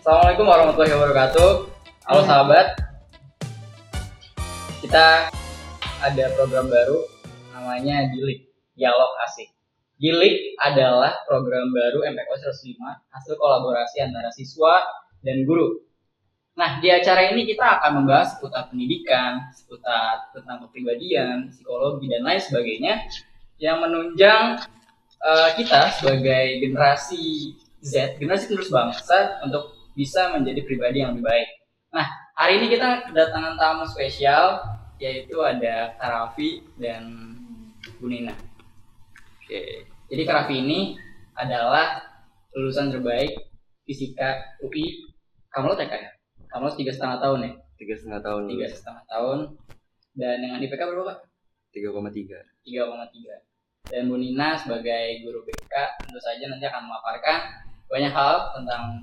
Assalamualaikum warahmatullahi wabarakatuh. Halo sahabat. Kita ada program baru namanya Gilik, Dialog Asik. Gilik adalah program baru MPK 105 hasil kolaborasi antara siswa dan guru. Nah, di acara ini kita akan membahas seputar pendidikan, seputar tentang kepribadian, psikologi, dan lain sebagainya yang menunjang uh, kita sebagai generasi Z, generasi penerus bangsa untuk bisa menjadi pribadi yang lebih baik. Nah, hari ini kita kedatangan tamu spesial yaitu ada Karafi dan Bu Nina. Oke, jadi Karafi ini adalah lulusan terbaik fisika UI. Kamu lo TK ya? Kamu lo tiga setengah tahun ya? Tiga setengah tahun. Tiga setengah tahun. Dan dengan IPK berapa pak? Tiga koma tiga. Tiga koma tiga. Dan Bu Nina sebagai guru BK tentu saja nanti akan memaparkan banyak hal tentang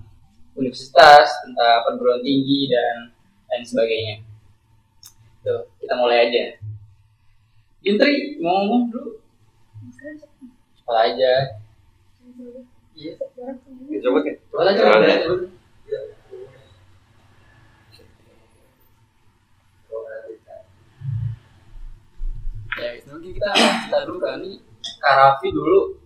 universitas, tentang perguruan tinggi dan lain sebagainya. Tuh, kita mulai aja. Intri mau ngomong dulu. Cepat aja. Iya. Coba kan? Aja. Coba aja. Ya, mungkin kita kita dulu kan nih Karafi dulu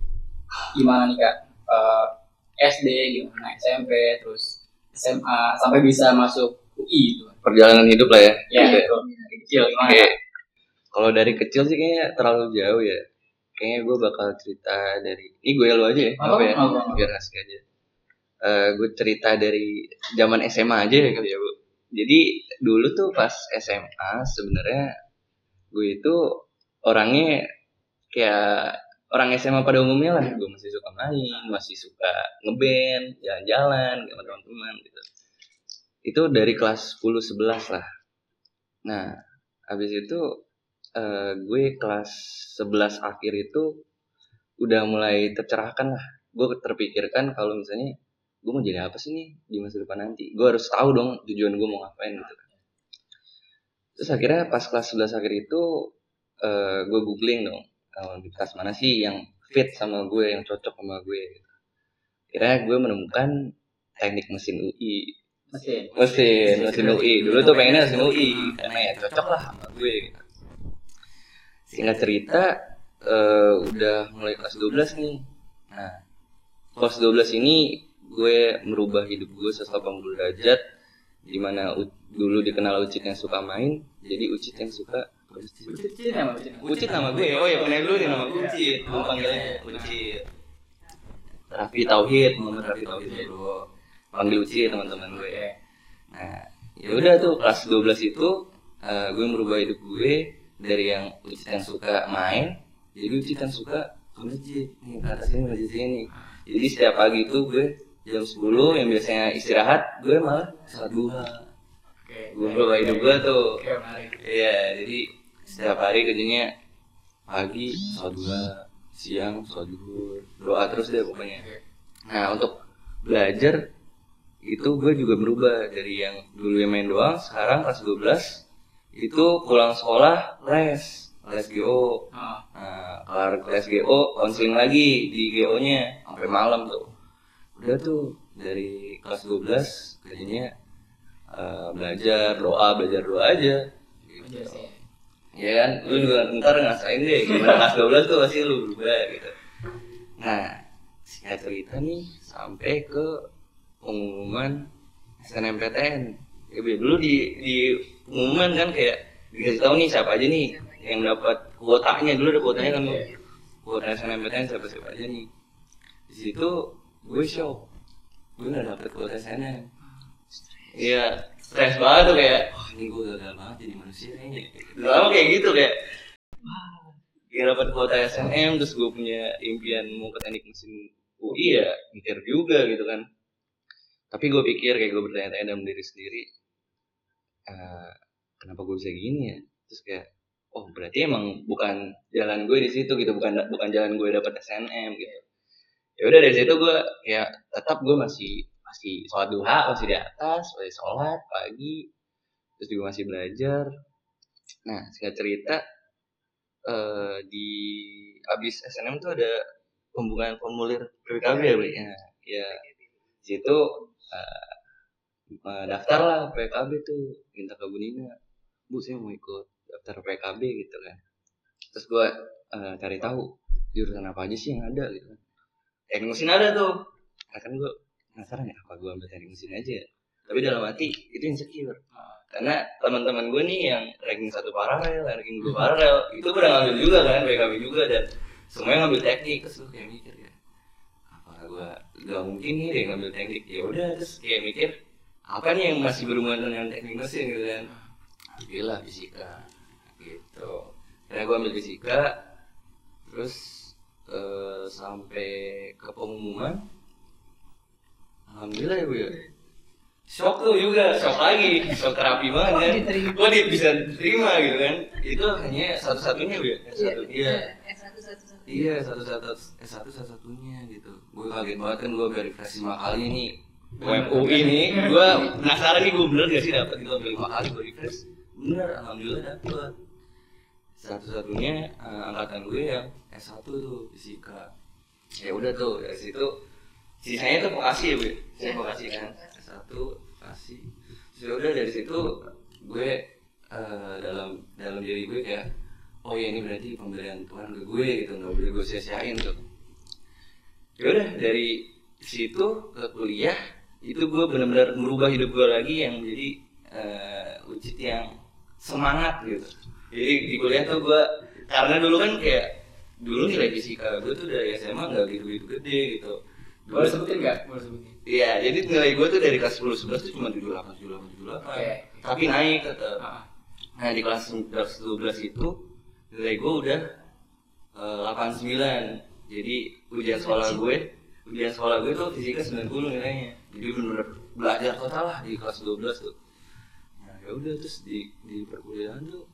gimana nih kak? Uh, SD gimana SMP terus SMA sampai bisa masuk UI itu Perjalanan hidup lah ya. ya Gitu. itu dari kecil gimana. Kalau dari kecil sih kayaknya terlalu jauh ya. Kayaknya gue bakal cerita dari ini gue lu aja ya, Oh, apa ya? oh, oh. Biar asik aja. Eh gue cerita dari zaman SMA aja ya kali ya bu. Jadi dulu tuh pas SMA sebenarnya gue itu orangnya kayak orang SMA pada umumnya lah. Gue masih suka main, masih suka ngeband, jalan-jalan sama teman-teman gitu. Itu dari kelas 10 11 lah. Nah, habis itu eh, gue kelas 11 akhir itu udah mulai tercerahkan lah. Gue terpikirkan kalau misalnya gue mau jadi apa sih nih di masa depan nanti. Gue harus tahu dong tujuan gue mau ngapain gitu. Terus akhirnya pas kelas 11 akhir itu eh, gue googling dong universitas mana sih yang fit sama gue, yang cocok sama gue. Gitu. Akhirnya gue menemukan teknik mesin UI mesin mesin mesin UI dulu tuh pengennya mesin UI karena ya cocok lah sama gue gitu. singkat cerita eh, udah mulai kelas 12 nih nah kelas 12 ini gue merubah hidup gue 180 derajat di mana U- dulu dikenal Ucit yang suka main jadi Ucit yang suka Ucit nama Ucit Ucit nama gue. Oh ya pernah dulu nih nama gue. Ucit gue panggilnya Ucit Raffi Tauhid Muhammad Raffi Tauhid dulu. Panggil Ucit teman-teman gue. Nah, ya udah tuh kelas 12 itu eh, gue merubah hidup gue dari yang Ucit yang suka main jadi Ucit yang suka ke masjid. Nih ke atas ini masjid sini jadi setiap pagi itu gue jam 10 yang biasanya istirahat gue malah sholat duha gue merubah hidup gue tuh. Iya jadi setiap hari kerjanya pagi sholat duha siang sholat duhur doa terus deh pokoknya. Nah untuk belajar itu gue juga berubah. Dari yang dulu yang main doang sekarang kelas 12 itu pulang sekolah les. Les GO oh, nah kelar les GO konseling lagi di GO nya sampai malam tuh. Udah tuh dari kelas 12 kerjanya eh, belajar doa belajar doa aja sih ya kan? Lu juga ntar ngasain deh gimana kelas 12 tuh pasti lu berubah gitu. Nah singkat cerita nih sampai ke pengumuman SNMPTN ya dulu di di pengumuman kan kayak dikasih tahu nih siapa aja nih yang dapat kuotanya. Dulu ada kuotanya kan Bu. kuota SNMPTN siapa siapa aja nih. Di situ gue shock. Gue nggak dapet kuota SNM Iya, stres banget tuh kayak, wah ini gue gagal banget jadi manusia kayaknya. Lama kayak gitu kayak, wah, gak dapet kuota SNM, terus gue punya impian mau ke teknik mesin UI ya, mikir juga gitu kan. Tapi gue pikir kayak gue bertanya-tanya dalam diri sendiri, eh, kenapa gue bisa gini ya? Terus kayak, oh berarti emang bukan jalan gue di situ gitu, bukan bukan jalan gue dapet SNM gitu. Ya udah dari situ gue kayak tetap gue masih masih sholat duha masih di atas masih sholat pagi terus juga masih belajar. Nah singkat cerita eh di abis SNM tuh ada pembukaan formulir PPKB ya ya, ya di situ eh, uh, daftar lah PKB tuh minta ke Bu Nina. Bu saya mau ikut daftar PKB gitu kan. Terus gue uh, cari tahu jurusan apa aja sih yang ada gitu kan. Teknik mesin ada tuh. Nah, kan gue penasaran ya apa gue ambil teknik mesin aja ya? tapi dalam hati itu insecure. Karena teman-teman gue nih yang ranking satu paralel, ranking dua paralel, itu udah ngambil juga kan, PKB juga dan semuanya ngambil teknik. Terus gue kayak mikir ya, apa gue gak mungkin nih deh ngambil teknik? Ya udah terus kayak mikir apa nih yang masih berhubungan dengan teknik mesin gitu kan, ambillah fisika gitu, karena gue ambil fisika, terus uh, sampai ke pengumuman, alhamdulillah ya bu ya. Shock tuh juga shock lagi shock terapi banget kan gue dia bisa terima gitu kan? Itu hanya satu-satunya ya? Satu iya. iya satu satu satu. Satu satunya gitu. Gue kaget banget kan gue verifikasi lima kali nih web UI ini gue penasaran nih gue bener gak sih dapat itu ambil lima kali gue refresh? Bener alhamdulillah dapet. Satu-satunya uh, angkatan gue yang S1 tuh fisika. Ya udah tuh dari situ sisanya tuh vokasi ya bu saya vokasi kan? Satu kasih sudah udah dari situ gue uh, dalam dalam diri gue kayak oh ya ini berarti pemberian Tuhan ke gue gitu. Nggak boleh gue sia-siain tuh. Ya udah dari situ ke kuliah itu gue benar-benar merubah hidup gue lagi yang menjadi uh, ucit yang semangat gitu. Jadi di kuliah tuh gue karena dulu kan kayak dulu nilai fisika gue tuh dari SMA nggak gitu gitu gede gitu boleh sebutin nggak boleh sebutin Iya, jadi nilai gue tuh dari kelas 10 11 tuh cuma 78 78 78. Okay. Tapi naik tetap. Ah. Nah, di kelas 11 12 itu nilai gue udah uh, 89. Jadi ujian sekolah gue, ujian sekolah gue tuh fisika 90 nilainya. Jadi benar-benar belajar total lah di kelas 12 tuh. Nah, ya udah terus di di perkuliahan tuh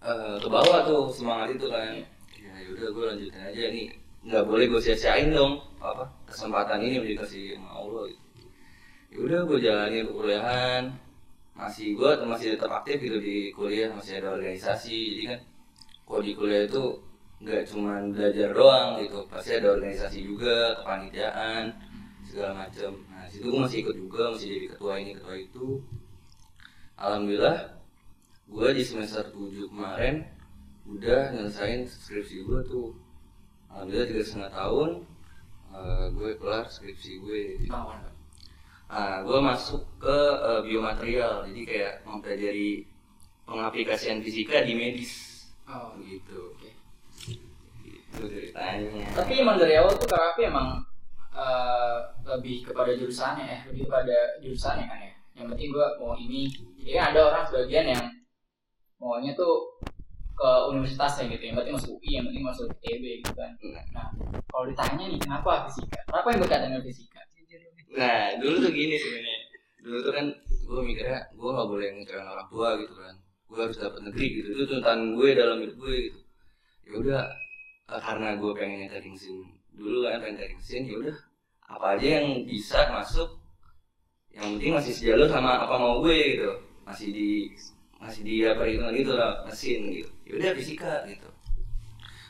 uh, ke bawah tuh semangat itu kan. Ya udah gue lanjutin aja nih nggak boleh gue sia-siain dong. Apa? Kesempatan ini udah dikasih sama Allah gitu. ya udah gue jalanin kuliahan masih gue masih tetap aktif gitu di kuliah masih ada organisasi. Jadi kan kalau di kuliah itu nggak cuma belajar doang gitu. Pasti ada organisasi juga kepanitiaan segala macam nah situ gue masih ikut juga masih jadi ketua ini ketua itu. Alhamdulillah gue di semester 7 kemarin udah nyelesain skripsi gue tuh alhamdulillah tiga setengah tahun uh, gue kelar skripsi gue. Uh, gue masuk ke uh, biomaterial. Jadi kayak mempelajari pengaplikasian fisika di medis. Oh. gitu. okay. itu ceritanya. Tapi emang dari awal tuh karapi emang uh, lebih kepada jurusannya ya? Lebih kepada jurusannya kan ya? Yang penting gue mau ini. Jadi kan ada orang sebagian yang maunya tuh ke universitasnya gitu yang penting masuk UI yang penting masuk ITB gitu kan. Nah kalau ditanya nih kenapa fisika? Kenapa yang berkaitan dengan fisika? Nah dulu tuh gini sebenarnya. Dulu tuh kan gue mikirnya gue gak boleh ngecewain orang tua gitu kan. Gue harus dapat negeri gitu itu tuntutan gue dalam hidup gue gitu. Ya udah eh, karena gue pengen teknik mesin dulu kan pengen teknik mesin ya udah apa aja yang bisa masuk yang penting masih sejalur sama apa mau gue gitu. Masih di masih dia perhitungan itu lah mesin gitu. Ya udah fisika gitu.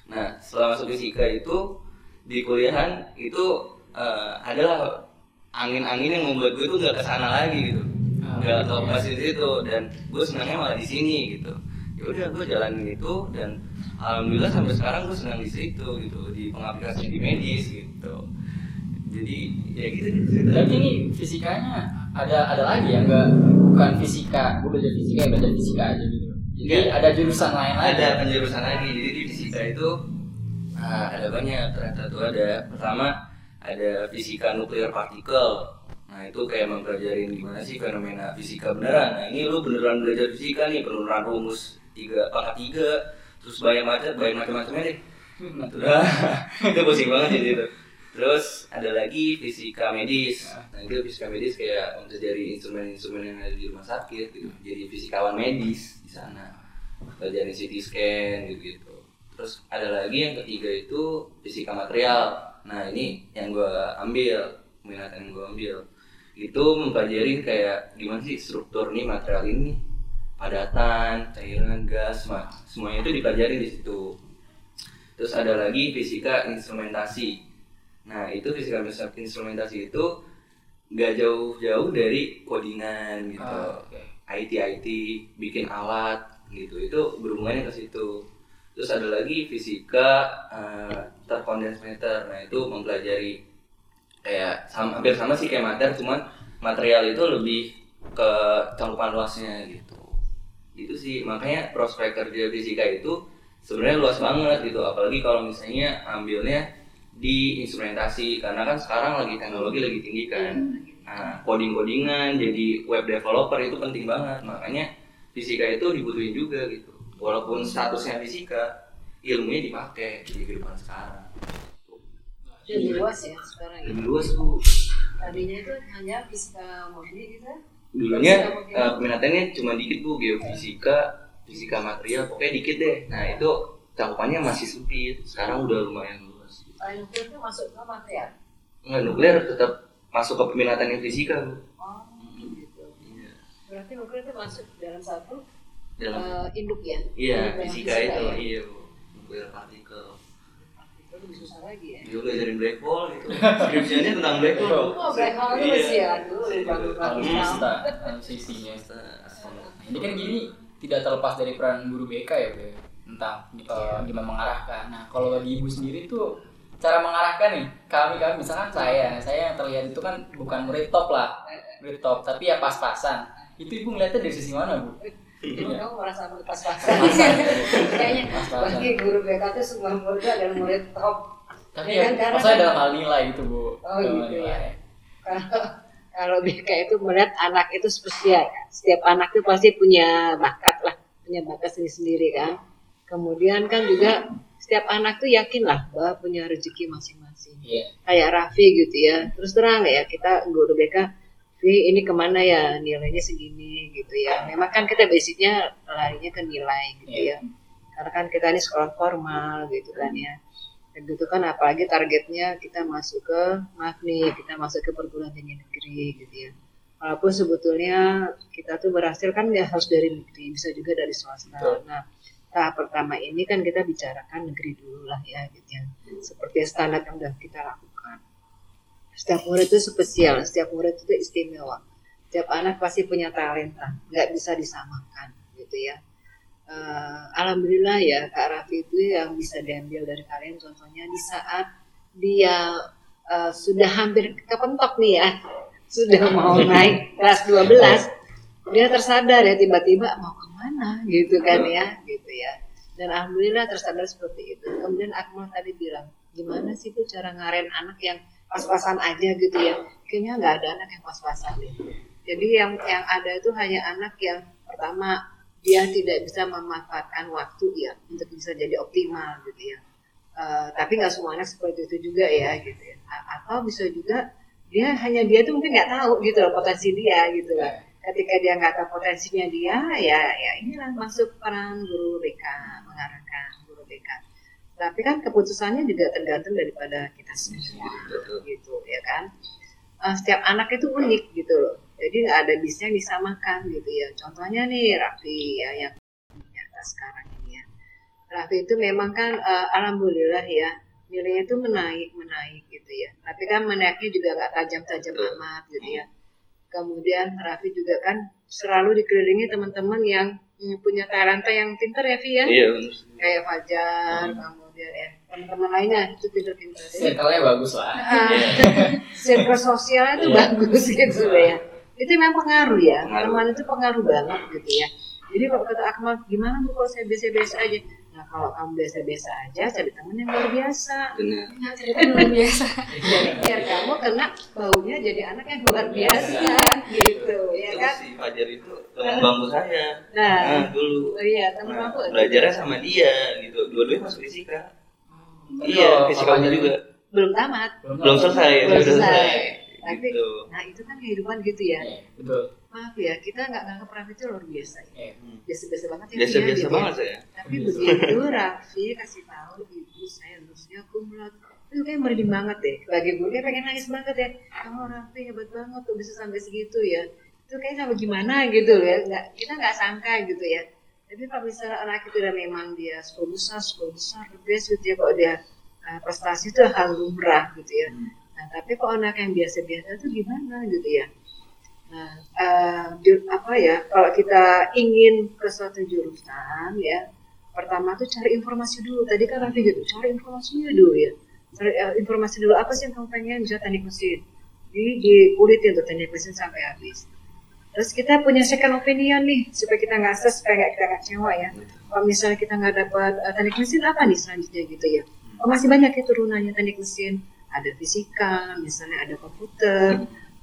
Nah setelah masuk fisika itu di kuliahan itu uh, adalah angin-angin yang membuat gue tuh nggak ke sana lagi gitu. Ah, nggak oh, tahu mesin itu dan gue senangnya malah di sini gitu. Ya udah gue jalanin itu dan alhamdulillah sampai sekarang gue senang di situ gitu di pengaplikasian di medis gitu. Jadi ya gitu. Tapi ini fisikanya ada ada lagi ya enggak bukan fisika. Gue belajar fisika ya belajar fisika aja gitu. Jadi Enggak. ada jurusan lain lagi. Ada penjurusan lagi. Jadi di fisika itu nah, ada banyak. Ternyata tuh ada. Pertama ada fisika nuklir partikel. Nah itu kayak mempelajari gimana sih fenomena fisika beneran. Nah ini lu beneran belajar fisika nih penurunan rumus tiga pangkat tiga. Terus banyak macam banyak macam-macamnya deh. Nah, itu pusing banget jadi itu Terus ada lagi fisika medis. Nah itu fisika medis kayak untuk dari instrumen-instrumen yang ada di rumah sakit, gitu. jadi fisikawan medis di sana. Belajar CT scan gitu gitu. Terus ada lagi yang ketiga itu fisika material. Nah ini yang gue ambil, minat yang gue ambil. Itu mempelajari kayak gimana sih struktur nih material ini, padatan, cairan, gas, semuanya itu dipelajari di situ. Terus ada lagi fisika instrumentasi Nah itu fisika instrumentasi itu nggak jauh-jauh dari codingan gitu. Oh, oke. IT IT bikin alat gitu. Itu berhubungannya ke situ. Terus ada lagi fisika eh, terkondens meter. Nah itu mempelajari kayak sama, hampir sama sih kayak mater cuman material itu lebih ke cakupan luasnya gitu. Itu sih makanya prospek kerja fisika itu sebenarnya luas banget gitu. Apalagi kalau misalnya ambilnya di instrumentasi karena kan sekarang lagi teknologi lagi tinggi kan. Nah coding codingan jadi web developer itu penting banget. Makanya fisika itu dibutuhin juga gitu. Walaupun statusnya fisika ilmunya dipakai di kehidupan sekarang. Jadi luas ya sekarang ya. lebih luas bu. Tadinya itu hanya fisika murni gitu. dulunya eh, peminatannya cuma dikit bu. Geofisika fisika material pokoknya dikit deh. Nah itu cakupannya masih sempit. Sekarang udah lumayan Selain itu masuk ke material. nggak nuklir tetap masuk ke peminatannya fisika bu Oh, gitu. iya Berarti nuklir itu masuk dalam satu dalam eh, induk ya. iya yang fisika itu ya. iya bu nuklir partikel lebih susah lagi ya. Dia belajarin black hole itu. Skripsinya tentang black hole. Oh, black hole itu Iya. masih ya dulu sisinya. Ini kan gini tidak terlepas dari peran guru BK ya, Be. Tentang eh, gimana mengarahkan. Nah, kalau bagi ibu sendiri tuh cara mengarahkan nih, kami kami misalkan saya, saya yang terlihat itu kan bukan murid top lah, murid top, tapi ya pas-pasan. Itu ibu ngeliatnya dari sisi mana bu? Iya. kamu merasa pas-pasan? Kayaknya Pas-pasan. bagi guru BK itu semua murid adalah murid top. Tapi Ya ya, kan, karena maksudnya kan- dalam hal nilai gitu bu. Oh, Dalam gitu nilai. ya. Kalau kalau BK itu melihat anak itu spesial. ya. Setiap anak itu pasti punya bakat lah, punya bakat sendiri-sendiri kan. Kemudian kan juga setiap anak tuh yakin lah bahwa punya rezeki masing-masing. Iya. Kayak Raffi gitu ya. Terus terang ya kita guru BK, Fi ini ke mana ya nilainya segini gitu ya. Memang kan kita basicnya larinya ke nilai gitu Iya. ya. Karena kan kita ini sekolah formal gitu kan ya. Dan gitu kan apalagi targetnya kita masuk ke maaf nih kita masuk ke perguruan tinggi negeri gitu ya. Walaupun sebetulnya kita tuh berhasil kan ya harus dari negeri bisa juga dari swasta. Betul. Nah tahap pertama ini kan kita bicarakan negeri dulu lah ya gitu ya. Seperti standar yang sudah kita lakukan. Setiap murid itu spesial, setiap murid itu istimewa. Setiap anak pasti punya talenta, nggak bisa disamakan gitu ya. Eh, Alhamdulillah ya Kak Raffi itu yang bisa diambil dari kalian contohnya di saat dia eh, sudah hampir kepentok nih ya sudah mau naik kelas 12 dia tersadar ya tiba-tiba mau ke mana gitu kan ya gitu ya dan alhamdulillah tersadar seperti itu kemudian Akmal tadi bilang gimana sih tuh cara ngaren anak yang pas-pasan aja gitu ya kayaknya nggak ada anak yang pas-pasan deh jadi yang yang ada itu hanya anak yang pertama dia tidak bisa memanfaatkan waktu ya untuk bisa jadi optimal gitu ya. Eh, tapi nggak semuanya seperti itu juga ya gitu ya. A- Atau bisa juga dia hanya dia tuh mungkin nggak tahu gitu loh potensi dia gitu lah. Ketika dia nggak tahu potensinya dia ya ya inilah masuk peran guru BK mengarahkan guru BK. Tapi kan keputusannya juga tergantung daripada kita semua gitu ya kan. Eh, setiap anak itu unik gitu loh. Jadi nggak ada bisnya disamakan gitu ya. Contohnya nih Raffi ya yang nyata sekarang ini ya. Raffi itu memang kan eh, alhamdulillah ya nilainya itu menaik menaik gitu ya. Tapi kan menaiknya juga nggak tajam-tajam amat gitu ya. Kemudian Raffi juga kan selalu dikelilingi teman-teman yang punya talenta yang pintar ya Vi ya. Iya. Kayak Fajar, kemudian ya teman-teman lainnya itu pintar-pintar. ya. Circle-nya bagus lah. Ah, Iya. circle sosialnya itu Iya. bagus gitu ya. Itu memang pengaruh ya, Pengaruh. teman itu pengaruh banget gitu ya. Jadi kalau kata Akmal, gimana bu kalau saya biasa-biasa aja? Nah kalau kamu biasa-biasa aja, cari teman yang luar biasa. Benar. Nah, cari teman luar biasa. Jadi biar kamu kena baunya jadi anak yang luar biasa gitu, ya kan? si Fajar itu teman bangku saya. Nah, Nah, dulu. oh iya teman Nah, aku. belajarnya sama dia gitu. Dua-duanya masuk fisika. Tapi Iya, kalau fisika Pak umum Fajar juga. belum tamat. Belum selesai, Belum selesai. Tapi, Gitu. nah itu kan kehidupan gitu ya. Iya, betul. Maaf ya, kita nggak nganggap Raffi itu luar biasa. ya. Iya. Biasa-biasa banget ya. Biasa-biasa dia, gitu ya. banget saya. Tapi begitu Raffi kasih tahu ibu saya lulusnya kumlot, itu kayak merinding banget deh. Bagi gue kayak pengen nangis banget ya. Oh Raffi hebat banget tuh bisa sampai segitu ya. Itu kayak sampai gimana gitu loh ya. Nggak, kita nggak sangka gitu ya. Tapi kalau misalnya anak itu udah memang dia sekolah besar, sekolah besar, the best gitu ya. Kalau dia uh, prestasi itu hal lumrah gitu ya. Nah, tapi kok anak yang biasa-biasa itu gimana gitu ya? Nah, eh, apa ya? Kalau kita ingin ke suatu jurusan ya, pertama tuh cari informasi dulu. Tadi kan Raffi gitu, cari informasinya dulu ya. Cari eh, informasi dulu apa sih yang kamu pengen bisa teknik mesin. Di dikulitin tuh teknik mesin sampai habis. Terus kita punya second opinion nih supaya kita nggak stres, supaya nggak- kita nggak kecewa ya. Kalau misalnya kita nggak dapat eh, teknik mesin apa nih selanjutnya gitu ya? Oh, masih banyak ya turunannya teknik mesin. Ada fisika, misalnya ada komputer,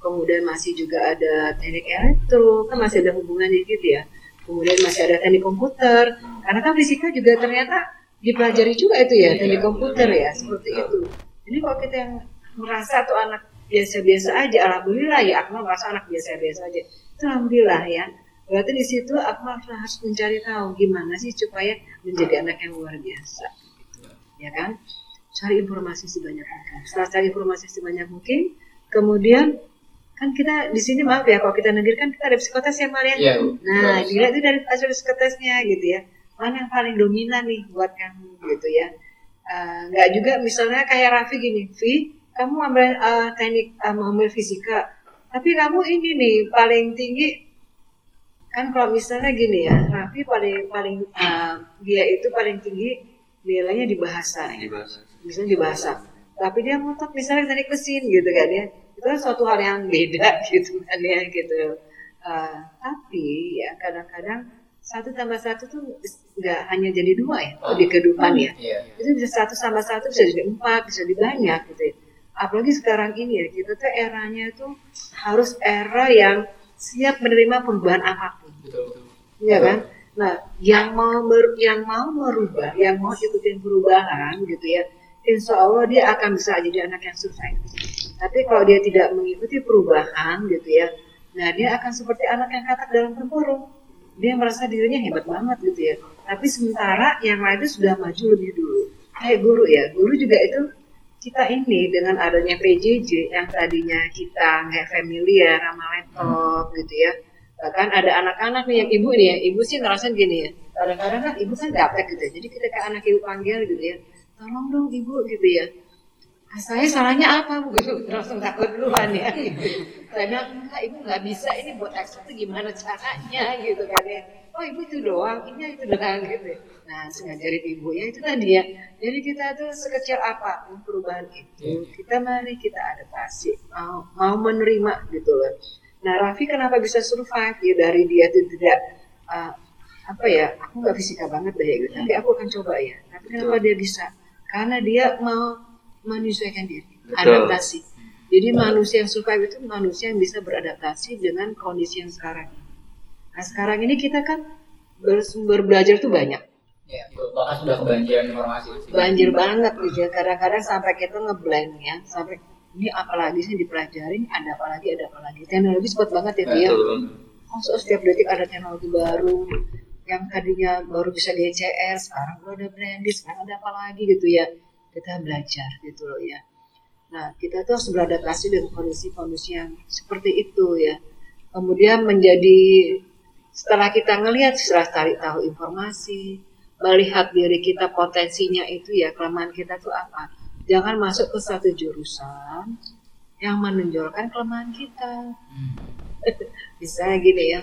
kemudian masih juga ada teknik elektro, kan masih ada hubungannya gitu ya. Kemudian masih ada teknik komputer, karena kan fisika juga ternyata dipelajari juga itu ya, teknik komputer ya, seperti itu. Jadi kalau kita yang merasa tuh anak biasa-biasa aja, alhamdulillah ya, Akmal merasa anak biasa-biasa aja. Itu alhamdulillah ya. Berarti di situ Akmal harus mencari tahu gimana sih supaya menjadi anak yang luar biasa. Gitu. Ya kan? Cari informasi sebanyak mungkin. Setelah cari informasi sebanyak mungkin, kemudian kan kita di sini maaf ya kalau kita negeri kan kita ada psikotes ya Mal ya. Iya. Nah, dilihat itu dari hasil psikotesnya gitu ya. Mana yang paling dominan nih buat kamu gitu ya. Eh, Nggak juga misalnya kayak Raffi gini, Vi, kamu ambil eh, teknik eh, mau ambil fisika, tapi kamu ini nih paling tinggi kan kalau misalnya gini ya, Raffi paling paling eh, dia itu paling tinggi nilainya di bahasa ya dibahas misalnya di bahasa tapi dia ngotot misalnya teknik mesin gitu kan ya itu kan suatu hal yang beda gitu kan ya gitu Eh, tapi ya kadang-kadang satu tambah satu tuh nggak hanya jadi dua ya di kehidupan ya Iya. itu bisa satu tambah satu bisa jadi empat bisa jadi banyak gitu ya. apalagi sekarang ini ya kita tuh eranya tuh harus era yang siap menerima perubahan apa pun Betul. betul. Iya kan? Nah, yang mau ber- yang mau merubah, yang mau ikutin perubahan gitu ya, insya Allah dia akan bisa jadi anak yang survive. Tapi kalau dia tidak mengikuti perubahan gitu ya, nah dia akan seperti anak yang katak dalam tempurung. Dia merasa dirinya hebat banget gitu ya. Tapi sementara yang lain itu sudah maju lebih dulu. Kayak guru ya, guru juga itu kita ini dengan adanya PJJ yang tadinya kita nggak familiar sama laptop gitu ya, bahkan ada anak-anak nih yang ibu nih ya ibu sih ngerasain gini ya kadang-kadang kan ibu kan gaptek gitu ya jadi ketika anak ibu panggil gitu ya tolong dong ibu gitu ya "Ah, saya salahnya apa bu gitu langsung takut duluan ya saya bilang enggak ibu nggak bisa ini buat ekspor itu gimana caranya gitu kan ya oh ibu itu doang ini itu doang gitu nah terus ngajarin ibu ya itu tadi ya jadi kita tuh sekecil apa pun perubahan itu kita mari kita adaptasi mau mau menerima gitu loh Nah, Raffi kenapa bisa survive? Ya dari dia tuh tidak uh, apa ya? Aku nggak fisika banget deh gitu. Tapi aku akan coba ya. Tapi kenapa dia bisa? Karena dia mau menyesuaikan diri, Betul. adaptasi. Jadi manusia yang survive itu manusia yang bisa beradaptasi dengan kondisi yang sekarang. ini. Nah, sekarang ini kita kan bersumber belajar tuh banyak. Iya. betul. Bahkan sudah kebanjiran informasi. Banjir banget gitu ya. Kadang-kadang sampai kita ngeblank ya. Sampai ini apalagi sih dipelajarin, ada apa lagi, ada apa lagi. Teknologi cepat banget ya dia. betul Masuk setiap detik ada teknologi baru yang tadinya baru bisa DCR, sekarang udah ada branding, sekarang ada apa lagi gitu ya. Kita belajar gitu loh ya. Nah, kita tuh harus beradaptasi dengan kondisi-kondisi yang seperti itu ya. Kemudian menjadi setelah kita ngelihat, setelah cari tahu informasi, melihat diri kita potensinya itu ya, kelemahan kita tuh apa. Jangan masuk ke satu jurusan yang menonjolkan kelemahan kita misalnya gini ya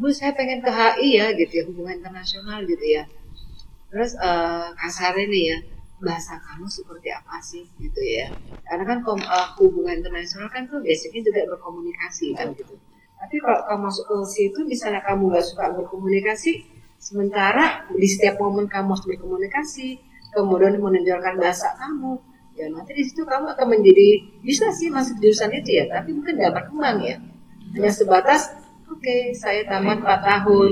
bu saya pengen ke HI ya gitu ya hubungan internasional gitu ya. Terus eh kasarnya nih ya bahasa kamu seperti apa sih? gitu ya. Karena kan kom- eh, hubungan internasional kan tuh basicnya juga berkomunikasi kan gitu. Tapi kalau kamu masuk ke situ misalnya kamu nggak suka berkomunikasi sementara di setiap momen kamu harus berkomunikasi kemudian menonjolkan bahasa kamu ya nanti di situ kamu akan menjadi bisa sih masuk jurusan itu ya tapi mungkin nggak berkembang ya. Hanya sebatas oke saya tamat 4 tahun.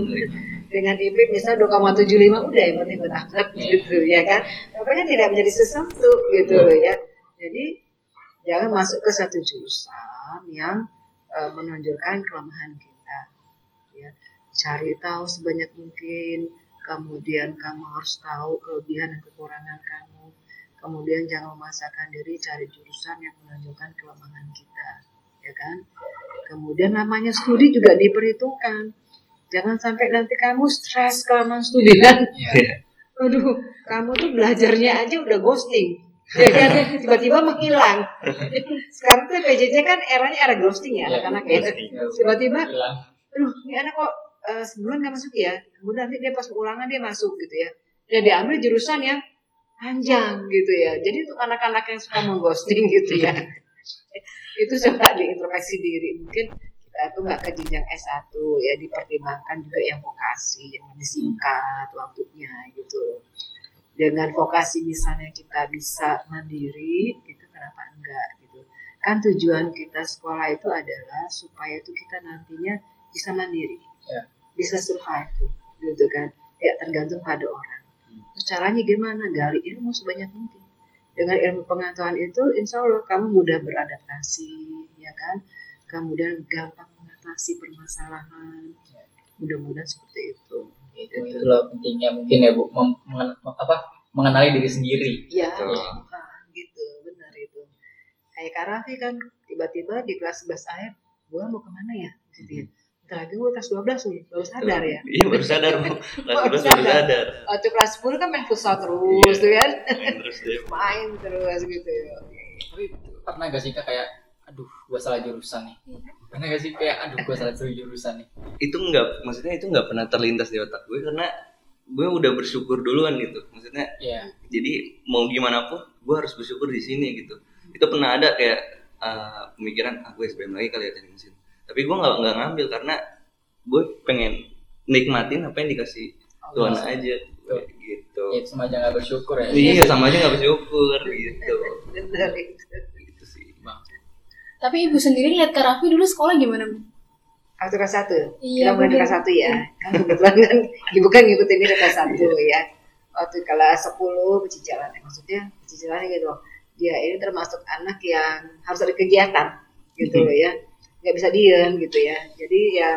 Dengan IP misalnya 2,75 udah yang penting berangkat gitu ya kan? Tapi kan tidak menjadi sesuatu gitu loh ya. Jadi jangan masuk ke satu jurusan yang eh, menonjolkan kelemahan kita ya. Cari tahu sebanyak mungkin kemudian kamu harus tahu kelebihan dan kekurangan kamu. Kemudian jangan memaksakan diri cari jurusan yang menonjolkan kelemahan kita ya kan kemudian namanya studi juga diperhitungkan. Jangan sampai nanti kamu stres kelamaan studi kan? Iya. aduh kamu tuh belajarnya aja udah ghosting. Ya kan tiba-tiba menghilang. Sekarang tuh PJJ kan eranya era ghosting ya Iya, anak-anak ya. tiba-tiba aduh ini anak kok eh, sebulan nggak masuk ya? Kemudian nanti dia pas ulangan dia masuk gitu ya. Dan diambil jurusan yang panjang gitu ya. Jadi untuk anak-anak yang suka mengghosting gitu ya itu coba diintrospeksi diri. Mungkin kita tuh nggak ke jenjang S1 ya dipertimbangkan juga yang vokasi yang lebih singkat waktunya gitu. Dengan vokasi misalnya kita bisa mandiri itu kenapa enggak gitu. Kan tujuan kita sekolah itu adalah supaya itu kita nantinya bisa mandiri Ya. bisa survive tuh, gitu kan. Tidak tergantung pada orang. Terus caranya gimana? Gali ilmu sebanyak mungkin dengan ilmu pengetahuan itu insya Allah kamu mudah beradaptasi ya kan? Kemudian gampang mengatasi permasalahan. Mudah-mudahan seperti itu. Itu itulah pentingnya mungkin ya bu mem- mengen- apa mengenali diri sendiri. Ya Betul. ah, gitu. Benar itu. Kayak Kak Raffi kan tiba-tiba di kelas 11 ayat gua mau ke mana ya? Gitu ya Bentar lagi gue kelas 12 nih, baru sadar ya. Iya baru sadar Bu. Kelas Baru 11 baru sadar. Waktu kelas 10 kan main futsal terus Iya. tuh kan. Main terus deh. Main terus gitu ya. tapi pernah gak sih kak kayak aduh gua salah jurusan nih pernah gak sih kayak aduh gua salah jurusan nih Itu enggak maksudnya itu enggak pernah terlintas di otak gue karena gue udah bersyukur duluan gitu. Maksudnya Iya jadi mau gimana pun gue harus bersyukur di sini gitu. Itu pernah ada kayak eh, pemikiran aku SBM lagi kali ya teknik mesin. Tapi gue nggak nggak ngambil karena gue pengen nikmatin apa yang dikasih Tuhan Allah. aja Betul. gitu. ya sama aja gak bersyukur ya Iya sama aja nggak bersyukur gitu. Gitu sih. bang Tapi ibu sendiri lihat Kak Raffi dulu sekolah gimana bu? Waktu kelas 1. Iya, Kita mulai kelas 1 ya. Kan kebetulan kan ibu kan ngikutin ini kelas 1 ya. Waktu kelas 10 pecijalan ya. Maksudnya pecijalan gitu. Dia ini termasuk anak yang harus ada kegiatan gitu loh ya. Nggak bisa diem gitu ya. Jadi ya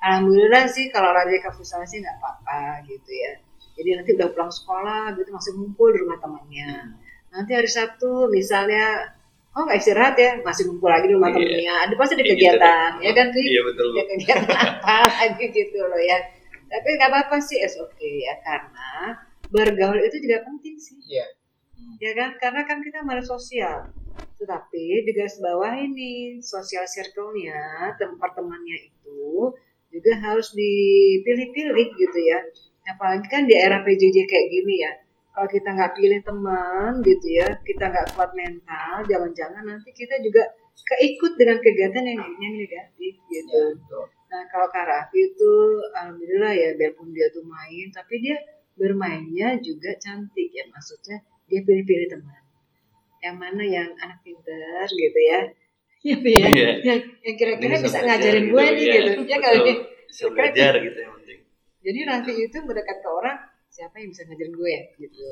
alhamdulillah sih kalau rajin ke futsal sih nggak apa-apa gitu ya. Jadi nanti udah pulang sekolah gitu masih ngumpul di rumah temannya. Nanti hari Sabtu misalnya oh nggak istirahat ya masih ngumpul lagi di rumah Iya. temennya. Ada pasti ada Iya, gitu. kegiatan ya kan sih Iya betul. Ya kegiatan apa lagi gitu loh ya tapi nggak apa-apa sih es oke ya karena bergaul itu juga penting sih Iya. ya kan karena kan kita malah sosial tetapi di garis bawah ini sosial circle-nya tempat temannya itu juga harus dipilih-pilih gitu ya. Apalagi kan di era PJJ kayak gini ya. Kalau kita nggak pilih teman gitu ya kita nggak kuat mental jangan-jangan nanti kita juga keikut dengan kegiatan yang yang negatif gitu. Iya. Nah kalau Kak Raffi itu alhamdulillah ya biarpun dia tuh main tapi dia bermainnya juga cantik ya. Maksudnya dia pilih-pilih teman yang mana yang anak pintar gitu ya ya, ya. Iya. yang, yang kira-kira Bisa ngajarin gitu, gue nih iya. gitu ya Betul. ini Bisa belajar gitu yang penting. jadi Raffi itu mendekat ke orang siapa yang bisa ngajarin gue ya gitu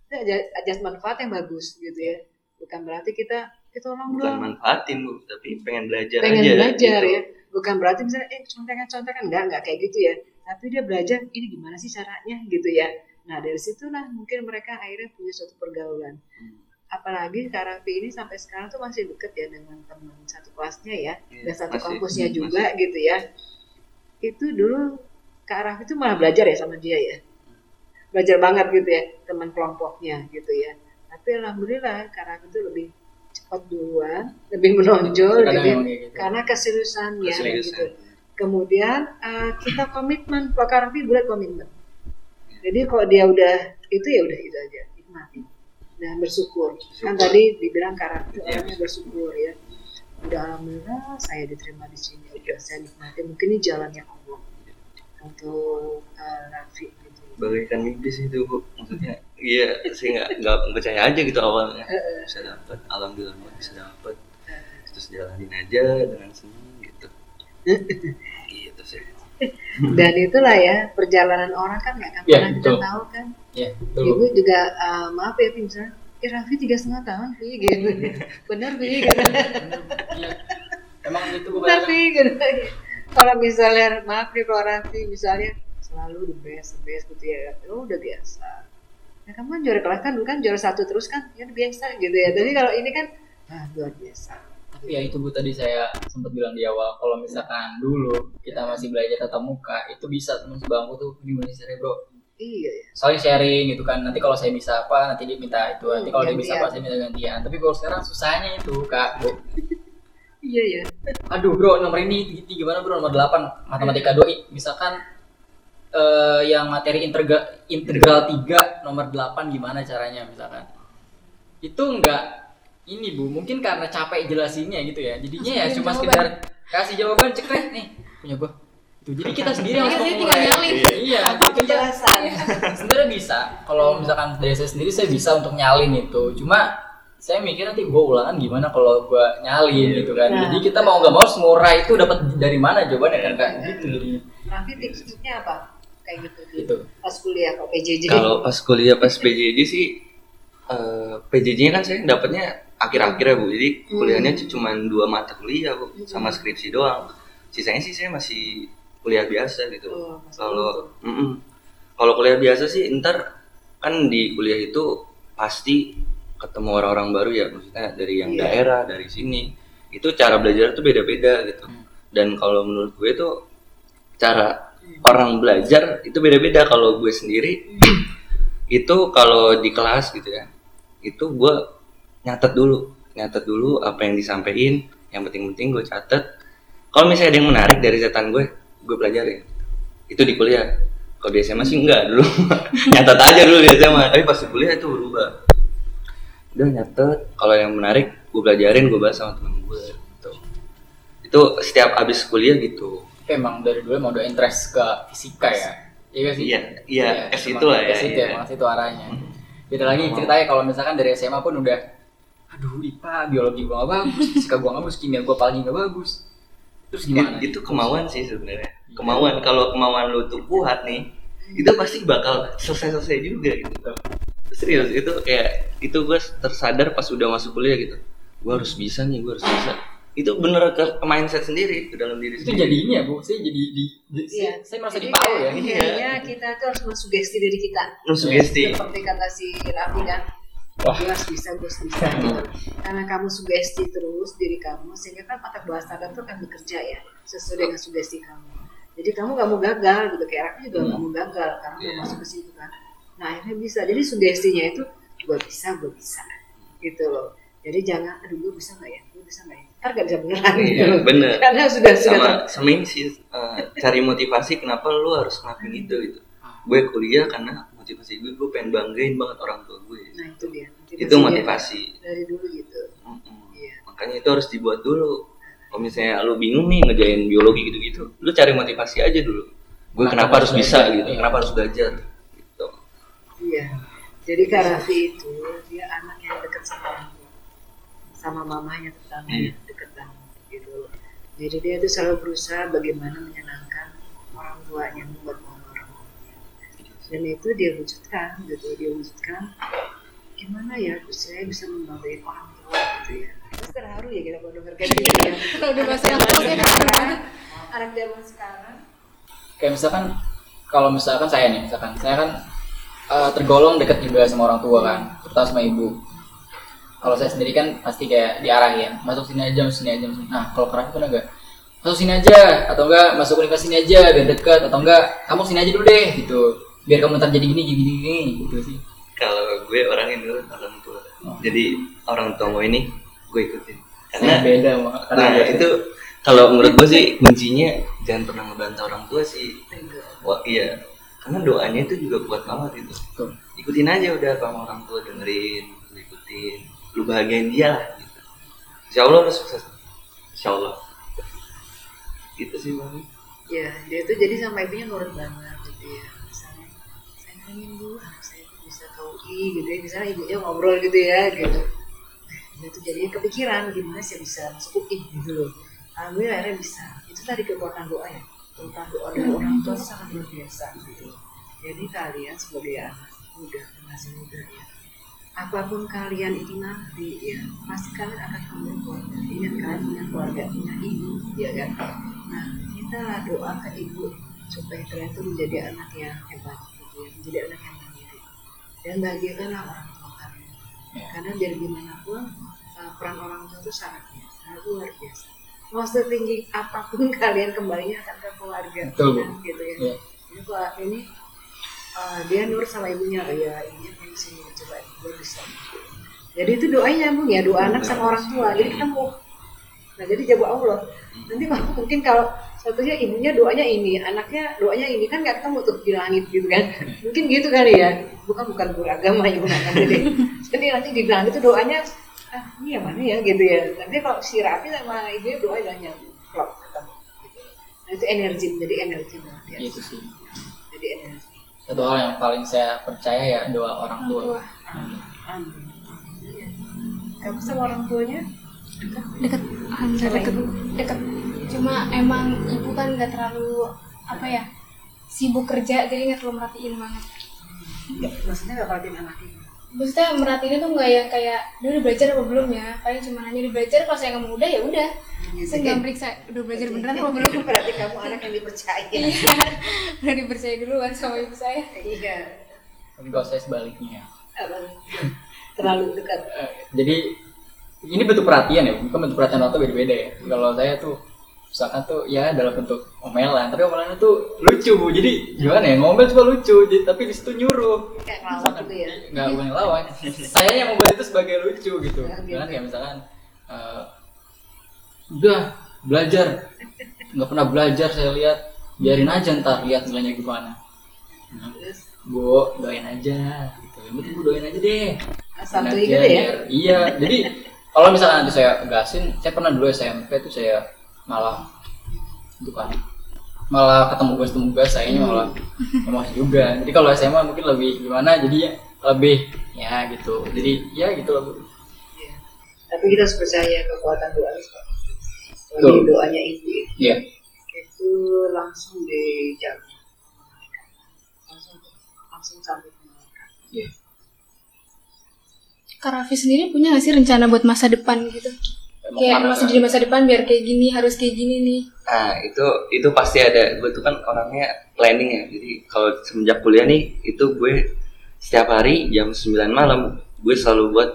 itu aja ajas manfaat yang bagus gitu ya bukan berarti kita kita tolong Bukan dong manfaatin bu, tapi pengen belajar pengen aja. belajar gitu. ya bukan berarti misalnya eh contekan-contekan enggak enggak kayak gitu ya tapi dia belajar ini gimana sih caranya gitu ya nah dari situlah mungkin mereka akhirnya punya suatu pergaulan Hmm. Apalagi Kak Raffi ini sampai sekarang tuh masih deket ya dengan teman satu kelasnya ya Iya, dan satu masih. kampusnya Hmm, juga gitu ya itu dulu Kak Raffi tuh malah belajar ya sama dia ya belajar banget gitu ya teman kelompoknya gitu ya tapi alhamdulillah Kak Raffi itu lebih cepat duluan lebih menonjol Kadang gitu karena keseriusannya Keseriusan. gitu. Kemudian eh, kita komitmen, Pak Karfi buat komitmen. Jadi kalau dia udah itu ya udah itu aja, nikmati dan bersyukur. Kan Syukur. tadi dibilang itu Iya. orangnya bersyukur ya. Udah alhamdulillah saya diterima di sini, udah saya nikmati. Mungkin ini jalannya Allah untuk eh, Raffi gitu. bagaikan mimpi sih itu bu maksudnya iya sih nggak nggak percaya aja gitu awalnya bisa dapat alhamdulillah bisa dapat terus jalanin aja dengan senang gitu gitu sih Dan itulah ya perjalanan orang kan nggak akan Iya, pernah kita tahu kan. Iya, betul. Ibu juga eh, maaf ya Pi, misalnya, eh Raffi tiga setengah tahun Pi gitu. Bener Pi gitu. Iya. Emang itu gue Bener Pi gitu. Kalau misalnya maaf nih kalau Raffi misalnya selalu the best, the best gitu ya. Oh udah biasa. Ya kamu kan juara kelas kan, kan juara satu terus kan, ya udah biasa gitu ya. Tapi kalau ini kan, ah luar biasa. Tapi ya itu bu tadi saya sempat bilang di awal kalau misalkan dulu kita masih belajar tatap muka itu bisa teman sebangku tuh gimana sih bro iya ya soalnya sharing gitu kan nanti kalau saya bisa apa nanti dia minta itu nanti kalau dia bisa apa saya minta gantian. Tapi kalau sekarang susahnya itu kak Bu. iya ya aduh bro nomor ini tinggi gimana bro? Nomor 8 matematika 2 I. misalkan eh, yang materi integral integral 3 nomor 8 gimana caranya misalkan. Itu enggak ini bu. Mungkin karena capek jelasinnya gitu ya. Jadinya ya Langsung cuma kirim sekedar kasih jawaban cekrek nih. Punya gua itu jadi kita sendiri Jadi harus kita memulai tinggal nyalin. iya kita penjelasan. sebenarnya bisa. Kalau misalkan dari saya sendiri saya bisa untuk nyalin itu. Cuma saya mikir nanti gue ulangan gimana kalau gue nyalin gitu kan. Nah. jadi kita mau nggak mau semurah itu dapat dari mana jawabannya kan kak? Gitu. jadi Raffi tips-tipsnya apa? Kayak gitu itu pas kuliah kok PJJ Kalau pas kuliah pas PJJ sih eh, PJJ-nya kan saya dapatnya akhir-akhir ya Bu. Jadi kuliahnya tuh cuma dua mata kuliah Bu. Sama skripsi doang. Sisanya sih saya masih kuliah biasa gitu. Oh, Kalau mm-mm. kalau kuliah biasa sih ntar kan di kuliah itu pasti ketemu orang-orang baru ya maksudnya dari yang Iya. daerah dari sini. Itu cara belajar tuh beda-beda gitu. Dan kalau menurut gue tuh cara orang belajar itu beda-beda. Kalau gue sendiri itu kalau di kelas gitu ya itu gue nyatet dulu. Nyatet dulu apa yang disampaikan yang penting-penting gue catet. Kalau misalnya ada yang menarik dari catatan gue gue pelajarin. Itu di kuliah. Kalau di SMA sih enggak dulu. Nyatet aja dulu di SMA tapi pas di kuliah itu berubah. Udah nyatet. Kalau yang menarik gue pelajarin gue bahas sama temen gue gitu. itu setiap abis kuliah gitu. Emang dari dulu mau udah interest ke fisika ya? Iya sih? Iya, iya, ke emang situ lah ya, iya. emang situ arahnya. Beda lagi ceritanya kalau misalkan dari SMA pun udah aduh IPA biologi gua gak bagus fisika gua gak bagus kimia gua paling gak bagus terus gimana? It- itu kemauan sih sebenarnya. Kemauan kalau kemauan lu tuh kuat nih itu pasti bakal selesai-selesai juga gitu. Serius itu kayak itu gue tersadar pas udah masuk kuliah gitu. Gue harus bisa nih gue harus bisa. Itu bener ke, ke mindset sendiri ke dalam diri itu sendiri. jadi ini ya bu. Saya jadi di, di- Iya. saya, saya merasa dipalu ya. Iya. Kayaknya kita tuh harus mensugesti diri kita. lu sugesti Seperti kata si Raffi kan, Wah. harus bisa, gue harus bisa. gitu. Karena kamu sugesti terus diri kamu, sehingga kan otak bawah sadar tuh akan bekerja ya, sesuai dengan sugesti kamu. Jadi kamu gak mau gagal gitu, kayak Raffi juga gak mau gagal, karena udah masuk ke situ kan. Nah akhirnya bisa, jadi sugestinya itu gue bisa, gue bisa, gitu loh. Jadi jangan, aduh gue bisa gak ya, gue bisa gak ya, ntar gak bisa beneran gitu. Iya, bener. Karena sudah sudah sama sama ini sih eh, cari motivasi kenapa lu harus ngelakuin itu gitu gue kuliah karena motivasi gue gue pengen banggain banget orang tua gue Nah itu dia. itu motivasi Dari dulu gitu. Mm-mm. Iya. makanya itu harus dibuat dulu kalau misalnya lu bingung nih ngejain biologi gitu-gitu lu cari motivasi aja dulu gue Kenapa kenapa harus bisa gitu kenapa harus belajar gitu Iya. Jadi Kak Raffi itu dia anak yang dekat sama orang tua. Sama mamanya terutama Iya. dekat banget gitu. Jadi dia itu selalu berusaha bagaimana menyenangkan orang tuanya, membuat bangga orang tuanya. Dan itu dia wujudkan gitu, dia wujudkan gimana ya saya bisa membanggain orang tua gitu ya. Terus terharu ya kita kalau dengar kayak gitu ya. Kalau udah bahasa yang Anak saya zaman sekarang, anak zaman sekarang? Kayak misalkan kalau misalkan saya nih misalkan saya kan eh, tergolong dekat juga sama orang tua kan terutama sama ibu. Kalau saya sendiri kan pasti kayak diarahin masuk sini aja masuk sini aja masuk nah kalau keraffi kan enggak masuk sini aja atau enggak masuk universitas sini aja biar dekat atau enggak kamu sini aja dulu deh gitu biar kamu ntar jadi gini gini gini gitu sih. Kalau gue orang ini dulu orang tua. Oh. jadi orang tua gue ini gue ikutin. Karena karena beda sama nah itu kalau menurut gue sih kuncinya jangan pernah ngebantah orang tua sih. Wah iya. Karena doanya itu juga kuat banget itu. Betul. ikutin aja udah apa sama orang tua dengerin lu ikutin. Lu bahagiain dia lah gitu. insya Allah lu sukses. Insya Allah. Gitu sih bang. Ya dia tuh jadi sama ibunya nurut banget gitu ya pengen dulu anak saya tuh bisa ke UI gitu ya misalnya ibunya ngobrol gitu ya gitu. Dia tuh jadi kepikiran gimana sih bisa masuk UI gitu loh. Alhamdulillah akhirnya bisa. Itu tadi kekuatan doa ya. Kekuatan doa dari orang tua itu sangat luar biasa gitu. Jadi kalian sebagai anak muda masih muda ya apa pun kalian itu nanti ya pasti kalian akan punya keluarga. Ingat kan punya keluarga punya ibu ya kan? Nah kita doa ke ibu supaya kalian tuh menjadi anak yang hebat ya menjadi anak yang mandiri dan bahagiakanlah orang tua kalian karena biar gimana pun uh, peran orang tua itu sangat sangat luar biasa. Mau setinggi apa pun kalian kembalinya akan ke keluarga. Betul, Bu. kan, gitu ya. Iya. ini kalau ini Ah, dia nurut sama ibunya. Oh ya ibunya pengen sini coba dia bisa. Jadi itu doanya nyambung ya doa anak sama orang tua. Jadi ketemu nah jadi jago Allah. Nanti mungkin kalau satunya ibunya doanya ini. Anaknya doanya ini. Kan nggak ketemu tuh di langit gitu kan. Mungkin gitu kali ya. Bukan bukan beragama ibu anak jadi jadi nanti di langit itu doanya ah ini yang mana ya? gitu ya. Nanti kalau si Rafi sama ibunya doa doanya. Klop ketemu. Gitu. nah itu energi. Menjadi energi luar biasa. itu sih. Jadi energi. Satu hal yang paling saya percaya ya doa orang tua. Amin. Kamu sama orang tuanya? Sama deket ibu? deket cuma emang ibu kan nggak terlalu apa ya sibuk kerja jadi nggak terlalu merhatiin banget Maksudnya gak perhatiin anaknya? maksudnya merhatiinnya tuh nggak yang kayak dia udah belajar apa belum ya paling cuma nanya udah belajar kalau saya nggak mau udah ya udah saya nggak periksa udah belajar beneran apa belum Berarti kamu anak yang dipercaya. iya udah dipercaya duluan sama ibu saya Iya. tapi kalau saya sebaliknya? Terlalu dekat. Eh, jadi ini bentuk perhatian ya bukan bentuk perhatian tua beda-beda ya kalau saya tuh misalkan tuh ya dalam bentuk omelan. Tapi omelannya tuh lucu bu. Jadi gimana ya? Ngomel cuma lucu jadi, tapi di situ nyuruh. Kayak gitu ya. nggak bukan lawan saya yang membuat itu sebagai lucu gitu. Nah, gitu. kayak misalkan eh, udah belajar. Nggak pernah belajar saya lihat. Biarin aja ntar lihat nilainya gimana. Nah, bu doain aja. Gitu. Yang penting bu doain aja deh. Santuy Doain gitu ya. iya. Jadi kalau misalnya nanti saya gasin saya pernah dulu SMP tuh saya malah itu kan malah ketemu gas ketemu gas sayanya malah emosi juga jadi kalau SMA mungkin lebih gimana jadi ya lebih ya gitu jadi ya gitu lah bu Iya. Tapi kita harus percaya kekuatan doa. Betul. Doanya ibu itu, iya itu langsung dijaga. Langsung langsung sampai ke mereka. iya Kak Raffi sendiri punya nggak sih rencana buat masa depan gitu kayak masih Kak? di masa depan biar kayak gini harus kayak gini nih Nah itu itu pasti ada. Gue tuh kan orangnya planning ya. Jadi kalau semenjak kuliah nih itu gue setiap hari jam 9 malam gue selalu buat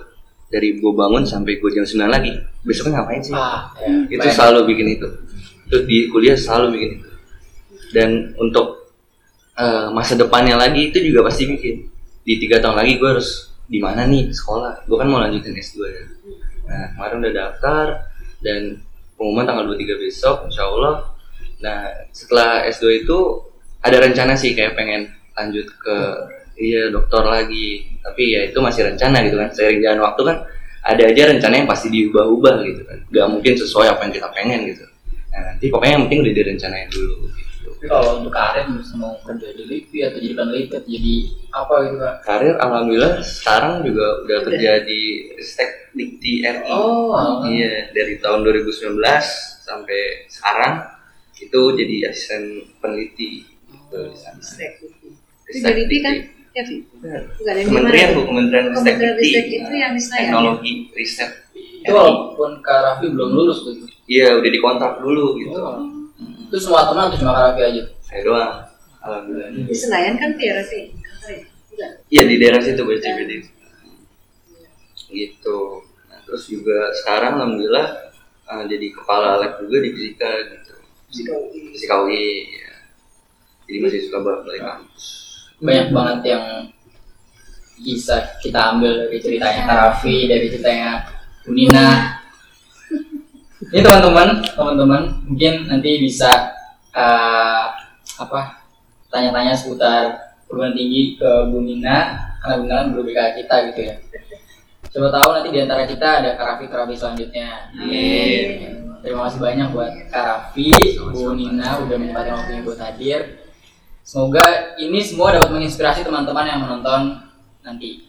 dari gue bangun sampai gue jam 9 lagi. Besoknya ngapain sih? ah ya, itu plan. selalu bikin itu. Terus di kuliah selalu bikin itu. Dan untuk eh, masa depannya lagi itu juga pasti bikin. Di tiga tahun lagi gue harus di mana nih sekolah. Gue kan mau lanjutin S2 ya. Nah kemarin udah daftar dan pengumuman tanggal 23 besok insya Allah. Nah setelah S2 itu ada rencana sih kayak pengen lanjut ke iya dokter lagi. Tapi ya itu masih rencana gitu kan. Seiring jalan waktu kan ada aja rencana yang pasti diubah-ubah gitu kan. Gak mungkin sesuai apa yang kita pengen gitu. Nah nanti pokoknya yang penting udah direncanain dulu gitu. Tapi kalau untuk karir bisa mau kerja di LIPI atau jadi peneliti atau jadi apa gitu kak Karir alhamdulillah sekarang juga udah kerja di Ristek Dikti RI. oh Iya, dari tahun 2019 sampai sekarang itu jadi asisten peneliti gitu di sana. Stek Ristek LIPI kan? Dikti. Ya, Vi? Bukan Kementerian? Bu, Kementerian Ristek Kementerian Dikti. Itu yang ya? Teknologi Riset. itu walaupun kak Raffi belum lulus tuh Iya, udah dikontrak dulu gitu. oh. Itu semua teman atau cuma kak Raffi aja Saya doang. Alhamdulillah. Di Senayan kan Tiara sih. Bukan. Iya di daerah situ BCBD. Gitu. Nah, terus juga sekarang alhamdulillah eh, jadi kepala lab juga di fisika gitu. Fisika UI. Ya. Jadi masih suka balik kampus. banyak banget yang bisa kita ambil dari ceritanya Kak Raffi, dari ceritanya Unina. Ini teman-teman, teman-teman mungkin nanti bisa eh, apa tanya-tanya seputar perguruan tinggi ke Bu Nina karena Bu Nina kan guru BK kita gitu ya. Coba tahu nanti di antara kita ada Kak Raffi selanjutnya. Amin. Terima kasih banyak buat Kak Raffi, Bu Nina udah menyempatkan waktunya buat hadir. Semoga ini semua dapat menginspirasi teman-teman yang menonton nanti.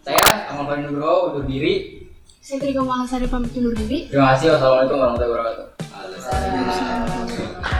Saya Fadil Nugroho undur diri. Saya Trika Malasari pamit undur diri Terima kasih. Wassalamualaikum warahmatullahi wabarakatuh.